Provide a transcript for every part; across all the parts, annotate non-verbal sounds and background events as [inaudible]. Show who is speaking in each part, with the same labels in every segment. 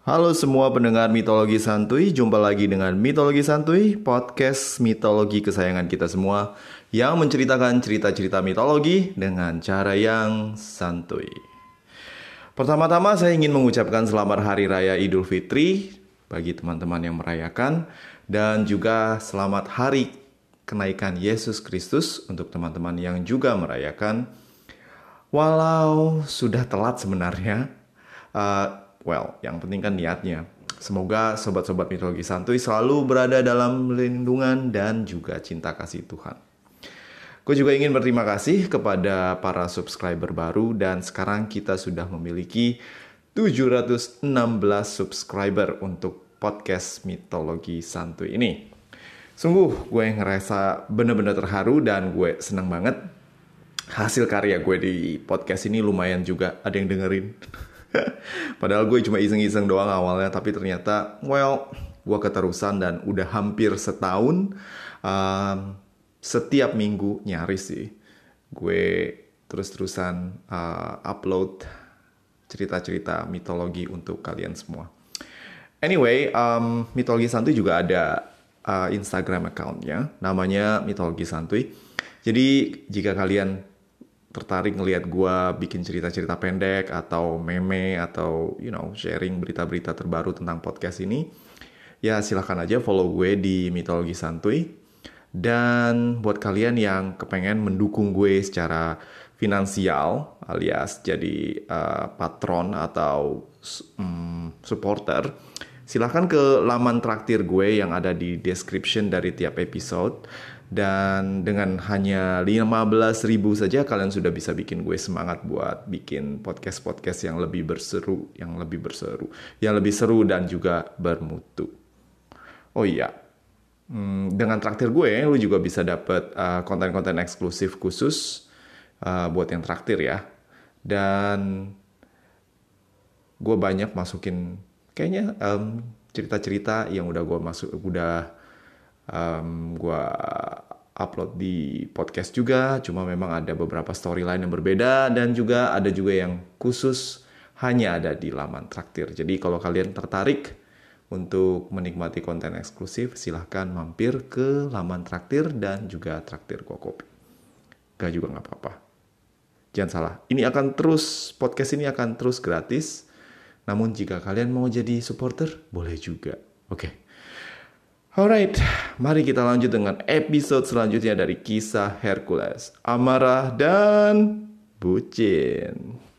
Speaker 1: Halo semua pendengar mitologi santuy, jumpa lagi dengan Mitologi Santuy, podcast mitologi kesayangan kita semua yang menceritakan cerita-cerita mitologi dengan cara yang santuy. Pertama-tama saya ingin mengucapkan selamat Hari Raya Idul Fitri bagi teman-teman yang merayakan dan juga selamat Hari Kenaikan Yesus Kristus untuk teman-teman yang juga merayakan. Walau sudah telat sebenarnya, uh, well, yang penting kan niatnya. Semoga sobat-sobat mitologi santuy selalu berada dalam lindungan dan juga cinta kasih Tuhan. Gue juga ingin berterima kasih kepada para subscriber baru dan sekarang kita sudah memiliki 716 subscriber untuk podcast mitologi santuy ini. Sungguh gue ngerasa bener-bener terharu dan gue senang banget hasil karya gue di podcast ini lumayan juga ada yang dengerin. [laughs] Padahal gue cuma iseng-iseng doang awalnya, tapi ternyata, well, gue keterusan dan udah hampir setahun. Um, setiap minggu nyaris sih, gue terus-terusan uh, upload cerita-cerita mitologi untuk kalian semua. Anyway, um, mitologi santuy juga ada uh, Instagram accountnya, namanya mitologi santuy. Jadi jika kalian tertarik ngelihat gue bikin cerita-cerita pendek atau meme atau you know sharing berita-berita terbaru tentang podcast ini, ya silahkan aja follow gue di mitologi santuy. Dan buat kalian yang kepengen mendukung gue secara finansial alias jadi uh, patron atau um, supporter, silahkan ke laman traktir gue yang ada di description dari tiap episode dan dengan hanya 15 ribu saja kalian sudah bisa bikin gue semangat buat bikin podcast-podcast yang lebih berseru, yang lebih berseru, yang lebih seru dan juga bermutu. Oh iya, hmm, dengan traktir gue, lu juga bisa dapat uh, konten-konten eksklusif khusus uh, buat yang traktir ya. Dan gue banyak masukin kayaknya um, cerita-cerita yang udah gue masuk, udah um, gue upload di podcast juga cuma memang ada beberapa storyline yang berbeda dan juga ada juga yang khusus hanya ada di laman traktir. Jadi kalau kalian tertarik untuk menikmati konten eksklusif silahkan mampir ke laman traktir dan juga traktir gua kopi gak juga nggak apa-apa. Jangan salah ini akan terus podcast ini akan terus gratis. Namun jika kalian mau jadi supporter boleh juga. Oke. okay. Alright, mari kita lanjut dengan episode selanjutnya dari kisah Hercules, Amarah dan Bucin.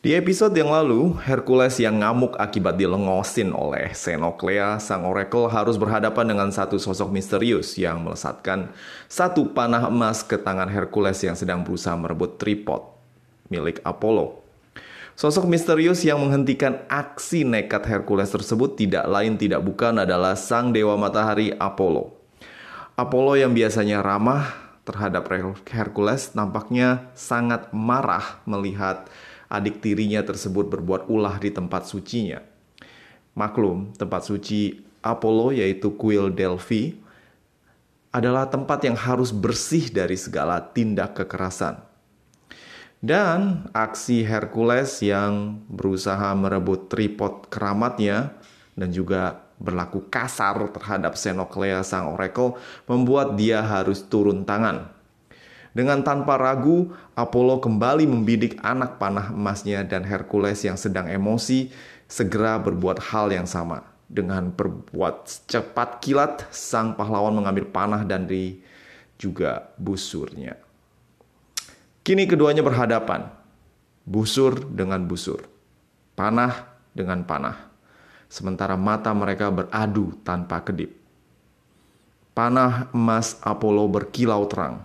Speaker 1: Di episode yang lalu, Hercules yang ngamuk akibat dilengosin oleh Xenoclea, sang oracle harus berhadapan dengan satu sosok misterius yang melesatkan satu panah emas ke tangan Hercules yang sedang berusaha merebut tripod milik Apollo. Sosok misterius yang menghentikan aksi nekat Hercules tersebut tidak lain tidak bukan adalah sang dewa matahari Apollo. Apollo yang biasanya ramah terhadap Hercules nampaknya sangat marah melihat adik tirinya tersebut berbuat ulah di tempat sucinya. Maklum, tempat suci Apollo yaitu kuil Delphi adalah tempat yang harus bersih dari segala tindak kekerasan. Dan aksi Hercules yang berusaha merebut tripod keramatnya dan juga berlaku kasar terhadap Xenoclea sang oracle membuat dia harus turun tangan dengan tanpa ragu, Apollo kembali membidik anak panah emasnya dan Hercules yang sedang emosi segera berbuat hal yang sama. Dengan berbuat cepat kilat, sang pahlawan mengambil panah dan di juga busurnya. Kini keduanya berhadapan, busur dengan busur, panah dengan panah. Sementara mata mereka beradu tanpa kedip. Panah emas Apollo berkilau terang,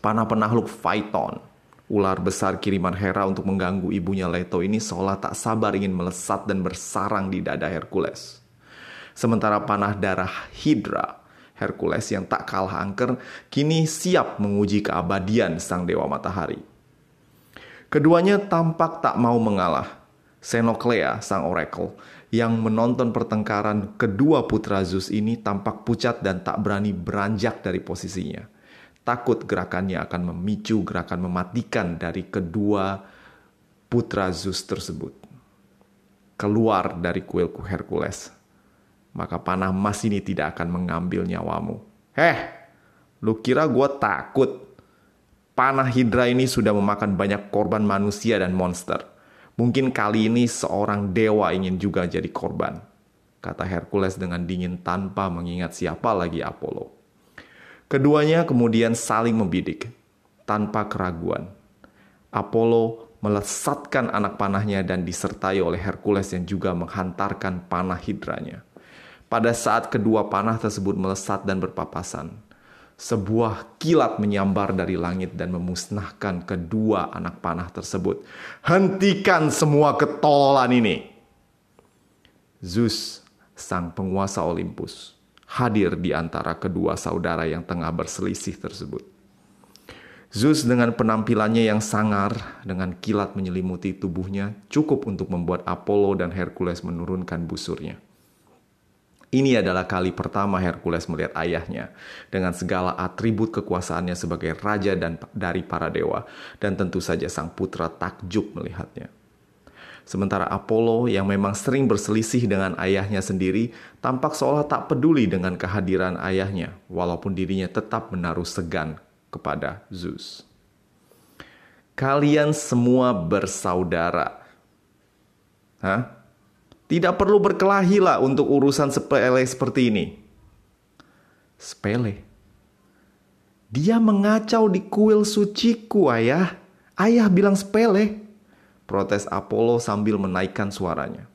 Speaker 1: Panah penakluk Phaeton, ular besar kiriman Hera untuk mengganggu ibunya Leto ini seolah tak sabar ingin melesat dan bersarang di dada Hercules. Sementara panah darah Hydra, Hercules yang tak kalah angker, kini siap menguji keabadian sang dewa matahari. Keduanya tampak tak mau mengalah. Xenoklea, sang oracle, yang menonton pertengkaran kedua putra Zeus ini tampak pucat dan tak berani beranjak dari posisinya. Takut gerakannya akan memicu gerakan mematikan dari kedua putra Zeus tersebut. Keluar dari kuilku Hercules, maka panah emas ini tidak akan mengambil nyawamu. Heh, lu kira gue takut? Panah Hydra ini sudah memakan banyak korban manusia dan monster Mungkin kali ini seorang dewa ingin juga jadi korban, kata Hercules dengan dingin tanpa mengingat siapa lagi Apollo. Keduanya kemudian saling membidik, tanpa keraguan. Apollo melesatkan anak panahnya dan disertai oleh Hercules yang juga menghantarkan panah hidranya. Pada saat kedua panah tersebut melesat dan berpapasan, sebuah kilat menyambar dari langit dan memusnahkan kedua anak panah tersebut. Hentikan semua ketololan ini. Zeus, sang penguasa Olympus, hadir di antara kedua saudara yang tengah berselisih tersebut. Zeus dengan penampilannya yang sangar, dengan kilat menyelimuti tubuhnya, cukup untuk membuat Apollo dan Hercules menurunkan busurnya. Ini adalah kali pertama Hercules melihat ayahnya dengan segala atribut kekuasaannya sebagai raja dan dari para dewa dan tentu saja sang putra takjub melihatnya. Sementara Apollo yang memang sering berselisih dengan ayahnya sendiri tampak seolah tak peduli dengan kehadiran ayahnya walaupun dirinya tetap menaruh segan kepada Zeus. Kalian semua bersaudara. Hah? Tidak perlu berkelahi lah untuk urusan sepele seperti ini. Sepele. Dia mengacau di kuil suciku, ayah. Ayah bilang sepele. Protes Apollo sambil menaikkan suaranya.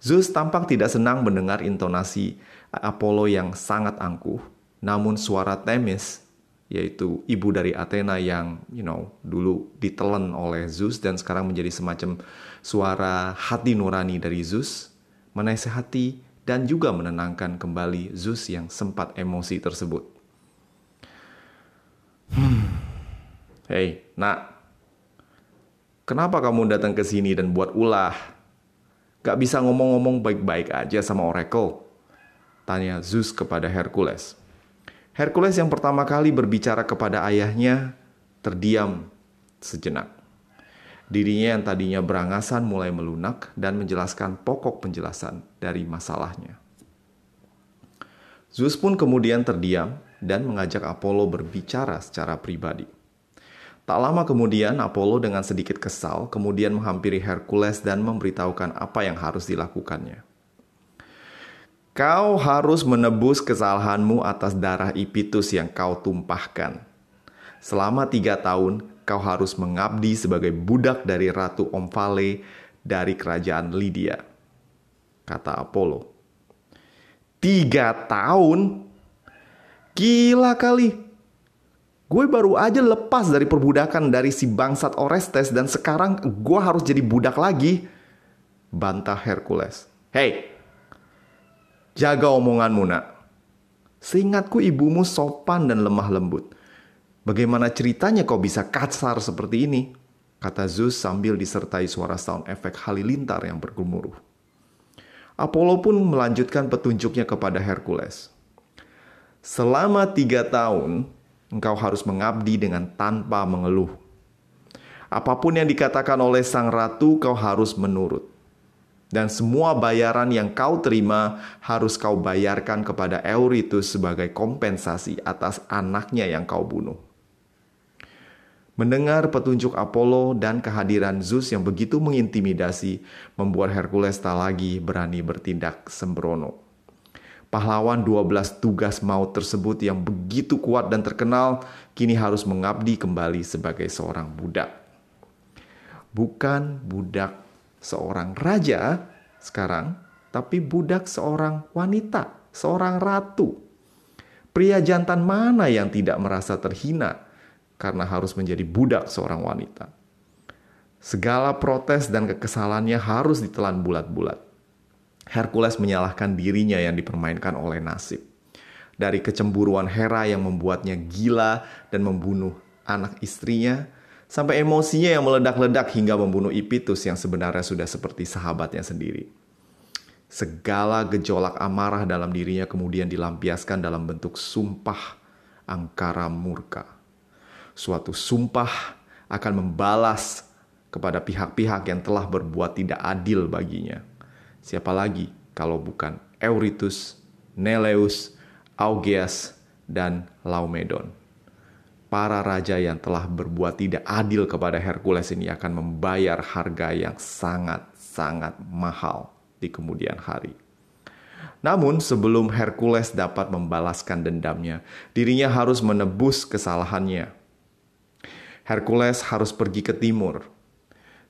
Speaker 1: Zeus tampak tidak senang mendengar intonasi Apollo yang sangat angkuh. Namun suara Themis, yaitu ibu dari Athena yang, you know, dulu ditelan oleh Zeus dan sekarang menjadi semacam suara hati nurani dari Zeus, menasehati dan juga menenangkan kembali Zeus yang sempat emosi tersebut. Hmm. Hei, nak. Kenapa kamu datang ke sini dan buat ulah? Gak bisa ngomong-ngomong baik-baik aja sama Oracle? Tanya Zeus kepada Hercules. Hercules yang pertama kali berbicara kepada ayahnya terdiam sejenak. Dirinya yang tadinya berangasan mulai melunak dan menjelaskan pokok penjelasan dari masalahnya. Zeus pun kemudian terdiam dan mengajak Apollo berbicara secara pribadi. Tak lama kemudian, Apollo dengan sedikit kesal kemudian menghampiri Hercules dan memberitahukan apa yang harus dilakukannya. Kau harus menebus kesalahanmu atas darah Ipitus yang kau tumpahkan. Selama tiga tahun, kau harus mengabdi sebagai budak dari Ratu Omphale dari kerajaan Lydia. Kata Apollo. Tiga tahun? Gila kali. Gue baru aja lepas dari perbudakan dari si bangsat Orestes dan sekarang gue harus jadi budak lagi. Bantah Hercules. Hei, jaga omonganmu nak. Seingatku ibumu sopan dan lemah lembut. Bagaimana ceritanya kau bisa kasar seperti ini? Kata Zeus sambil disertai suara sound efek halilintar yang bergemuruh. Apollo pun melanjutkan petunjuknya kepada Hercules. Selama tiga tahun, engkau harus mengabdi dengan tanpa mengeluh. Apa pun yang dikatakan oleh sang ratu, kau harus menurut. Dan semua bayaran yang kau terima harus kau bayarkan kepada Euritus sebagai kompensasi atas anaknya yang kau bunuh. Mendengar petunjuk Apollo dan kehadiran Zeus yang begitu mengintimidasi membuat Hercules tak lagi berani bertindak sembrono. Pahlawan 12 tugas maut tersebut yang begitu kuat dan terkenal kini harus mengabdi kembali sebagai seorang budak. Bukan budak seorang raja sekarang, tapi budak seorang wanita, seorang ratu. Pria jantan mana yang tidak merasa terhina karena harus menjadi budak seorang wanita. Segala protes dan kekesalannya harus ditelan bulat-bulat. Hercules menyalahkan dirinya yang dipermainkan oleh nasib. Dari kecemburuan Hera yang membuatnya gila dan membunuh anak istrinya, Sampai emosinya yang meledak-ledak hingga membunuh Ipitus yang sebenarnya sudah seperti sahabatnya sendiri. Segala gejolak amarah dalam dirinya kemudian dilampiaskan dalam bentuk sumpah angkara murka. Suatu sumpah akan membalas kepada pihak-pihak yang telah berbuat tidak adil baginya. Siapa lagi kalau bukan Euritus, Neleus, Augeas, dan Laomedon para raja yang telah berbuat tidak adil kepada Hercules ini akan membayar harga yang sangat-sangat mahal di kemudian hari. Namun, sebelum Hercules dapat membalaskan dendamnya, dirinya harus menebus kesalahannya. Hercules harus pergi ke timur,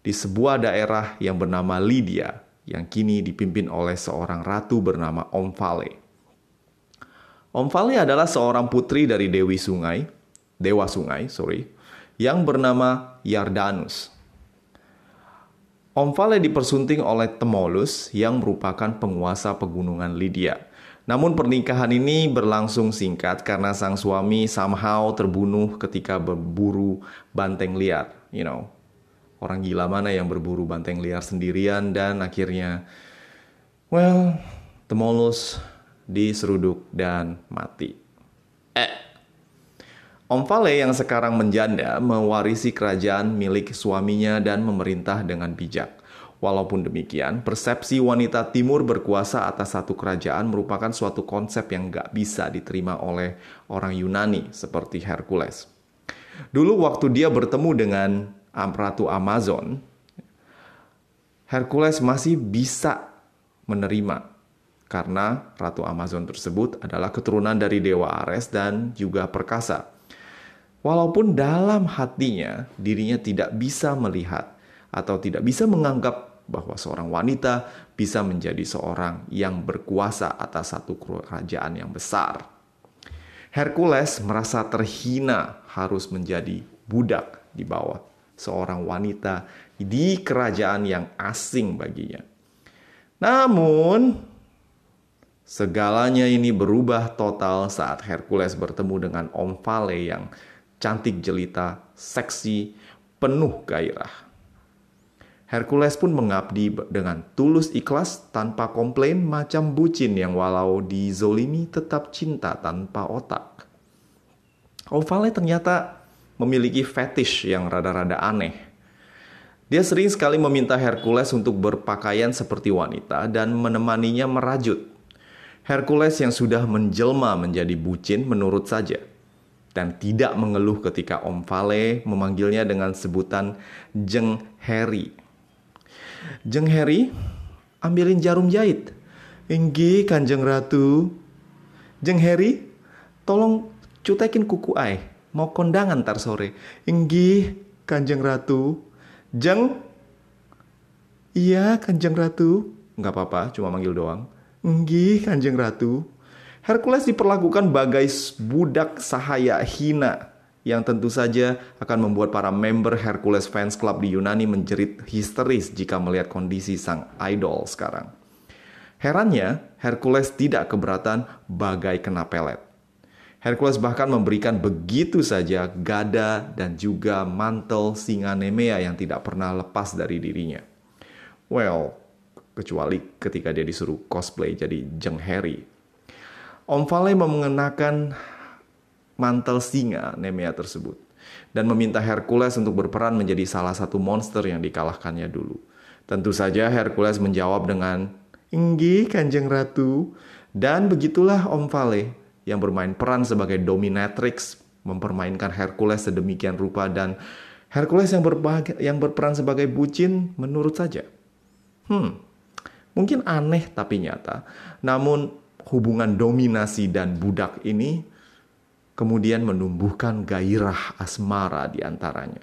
Speaker 1: di sebuah daerah yang bernama Lydia, yang kini dipimpin oleh seorang ratu bernama Omphale. Omphale adalah seorang putri dari Dewi Sungai dewa sungai, sorry, yang bernama Yardanus. Omphale dipersunting oleh Temolus yang merupakan penguasa pegunungan Lydia. Namun pernikahan ini berlangsung singkat karena sang suami somehow terbunuh ketika berburu banteng liar. You know, orang gila mana yang berburu banteng liar sendirian dan akhirnya, well, Temolus diseruduk dan mati. Eh, Om Vale yang sekarang menjanda mewarisi kerajaan milik suaminya dan memerintah dengan bijak. Walaupun demikian, persepsi wanita timur berkuasa atas satu kerajaan merupakan suatu konsep yang gak bisa diterima oleh orang Yunani seperti Hercules. Dulu waktu dia bertemu dengan Ratu Amazon, Hercules masih bisa menerima karena Ratu Amazon tersebut adalah keturunan dari Dewa Ares dan juga perkasa. Walaupun dalam hatinya dirinya tidak bisa melihat atau tidak bisa menganggap bahwa seorang wanita bisa menjadi seorang yang berkuasa atas satu kerajaan yang besar. Hercules merasa terhina harus menjadi budak di bawah seorang wanita di kerajaan yang asing baginya. Namun, segalanya ini berubah total saat Hercules bertemu dengan Omphale yang cantik jelita, seksi, penuh gairah. Hercules pun mengabdi dengan tulus ikhlas tanpa komplain macam bucin yang walau dizolimi tetap cinta tanpa otak. Ovale ternyata memiliki fetish yang rada-rada aneh. Dia sering sekali meminta Hercules untuk berpakaian seperti wanita dan menemaninya merajut. Hercules yang sudah menjelma menjadi bucin menurut saja dan tidak mengeluh ketika Om Vale memanggilnya dengan sebutan Jeng Harry. Jeng Harry, ambilin jarum jahit. Enggi Kanjeng Ratu. Jeng Harry, tolong cutekin kuku ai. Mau kondangan ntar sore. Enggi Kanjeng Ratu. Jeng, iya Kanjeng Ratu. Nggak apa-apa, cuma manggil doang. Enggi Kanjeng Ratu. Hercules diperlakukan bagai budak sahaya hina yang tentu saja akan membuat para member Hercules Fans Club di Yunani menjerit histeris jika melihat kondisi sang idol sekarang. Herannya, Hercules tidak keberatan bagai kena pelet. Hercules bahkan memberikan begitu saja gada dan juga mantel singa Nemea yang tidak pernah lepas dari dirinya. Well, kecuali ketika dia disuruh cosplay jadi Jeng Harry Om Vale mengenakan mantel singa Nemea tersebut dan meminta Hercules untuk berperan menjadi salah satu monster yang dikalahkannya dulu. Tentu saja Hercules menjawab dengan Inggi Kanjeng Ratu dan begitulah Om Vale yang bermain peran sebagai dominatrix mempermainkan Hercules sedemikian rupa dan Hercules yang, yang berperan sebagai bucin menurut saja. Hmm, mungkin aneh tapi nyata. Namun hubungan dominasi dan budak ini kemudian menumbuhkan gairah asmara di antaranya.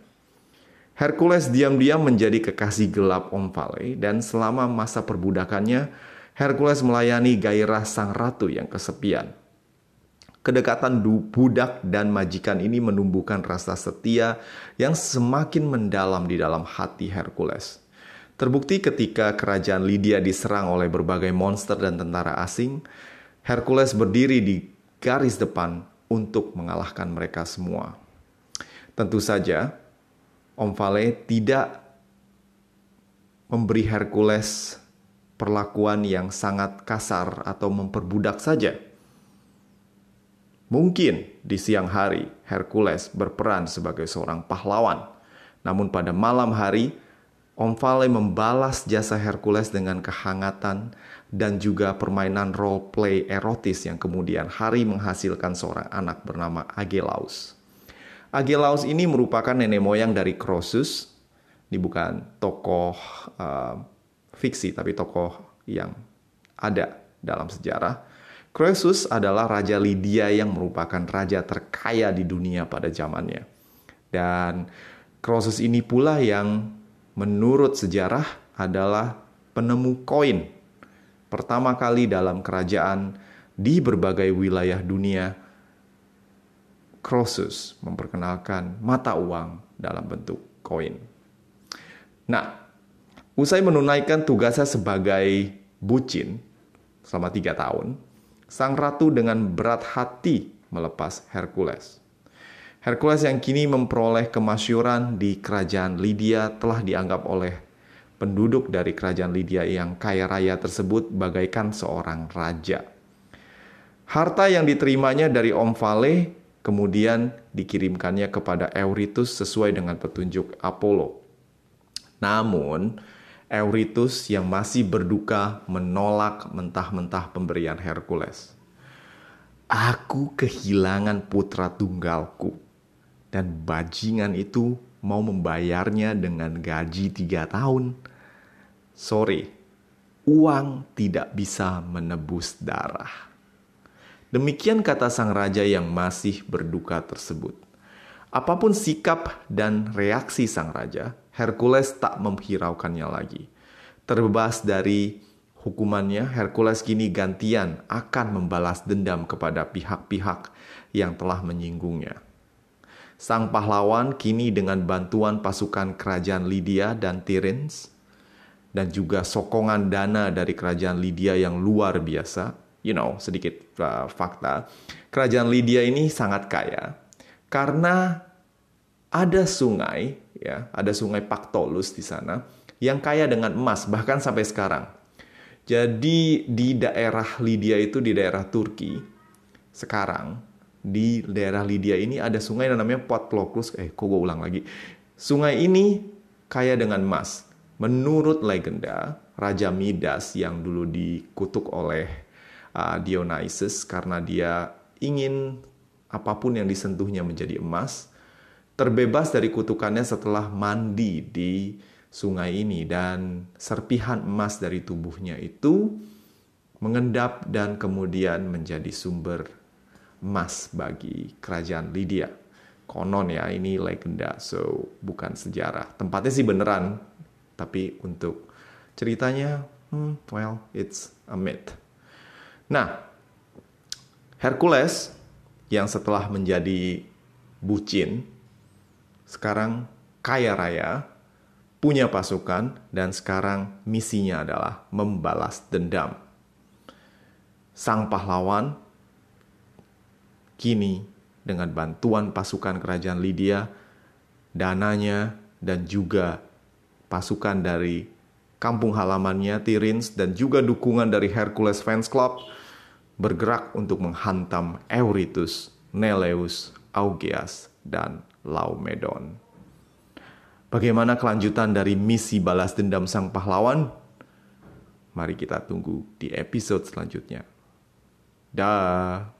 Speaker 1: Hercules diam-diam menjadi kekasih gelap Omphale dan selama masa perbudakannya, Hercules melayani gairah sang ratu yang kesepian. Kedekatan budak dan majikan ini menumbuhkan rasa setia yang semakin mendalam di dalam hati Hercules. Terbukti ketika kerajaan Lydia diserang oleh berbagai monster dan tentara asing, Hercules berdiri di garis depan untuk mengalahkan mereka semua. Tentu saja, Omphale tidak memberi Hercules perlakuan yang sangat kasar atau memperbudak saja. Mungkin di siang hari Hercules berperan sebagai seorang pahlawan, namun pada malam hari Omphale membalas jasa Hercules dengan kehangatan dan juga permainan role play erotis yang kemudian hari menghasilkan seorang anak bernama Agelaus. Agelaus ini merupakan nenek moyang dari Croesus. Ini bukan tokoh uh, fiksi, tapi tokoh yang ada dalam sejarah. Croesus adalah Raja Lydia yang merupakan raja terkaya di dunia pada zamannya. Dan Croesus ini pula yang menurut sejarah adalah penemu koin pertama kali dalam kerajaan di berbagai wilayah dunia Croesus memperkenalkan mata uang dalam bentuk koin. Nah, usai menunaikan tugasnya sebagai bucin selama tiga tahun, sang ratu dengan berat hati melepas Hercules. Hercules yang kini memperoleh kemasyuran di kerajaan Lydia telah dianggap oleh penduduk dari kerajaan Lydia yang kaya raya tersebut bagaikan seorang raja. Harta yang diterimanya dari Omphale kemudian dikirimkannya kepada Euritus sesuai dengan petunjuk Apollo. Namun, Euritus yang masih berduka menolak mentah-mentah pemberian Hercules. Aku kehilangan putra tunggalku, dan bajingan itu mau membayarnya dengan gaji tiga tahun. Sorry, uang tidak bisa menebus darah. Demikian kata sang raja yang masih berduka tersebut. Apa pun sikap dan reaksi sang raja, Hercules tak menghiraukannya lagi. Terbebas dari hukumannya, Hercules kini gantian akan membalas dendam kepada pihak-pihak yang telah menyinggungnya. Sang pahlawan kini dengan bantuan pasukan kerajaan Lydia dan Tirins, dan juga sokongan dana dari kerajaan Lydia yang luar biasa, you know, sedikit uh, fakta. Kerajaan Lydia ini sangat kaya karena ada sungai, ya, ada sungai Pactolus di sana yang kaya dengan emas bahkan sampai sekarang. Jadi di daerah Lydia itu di daerah Turki sekarang di daerah Lydia ini ada sungai yang namanya Potlokus. Eh, kok gue ulang lagi. Sungai ini kaya dengan emas. Menurut legenda, Raja Midas yang dulu dikutuk oleh uh, Dionysus karena dia ingin apa pun yang disentuhnya menjadi emas, terbebas dari kutukannya setelah mandi di sungai ini dan serpihan emas dari tubuhnya itu mengendap dan kemudian menjadi sumber emas bagi kerajaan Lydia. Konon ya, ini legenda, so bukan sejarah. Tempatnya sih beneran, tapi untuk ceritanya, hmm, well, it's a myth. Nah, Hercules yang setelah menjadi bucin, sekarang kaya raya, punya pasukan, dan sekarang misinya adalah membalas dendam. Sang pahlawan kini dengan bantuan pasukan kerajaan Lydia, dananya, dan juga pasukan dari kampung halamannya Tirins dan juga dukungan dari Hercules Fans Club bergerak untuk menghantam Euritus, Neleus, Augeas, dan Laomedon. Bagaimana kelanjutan dari misi balas dendam sang pahlawan? Mari kita tunggu di episode selanjutnya. Dah.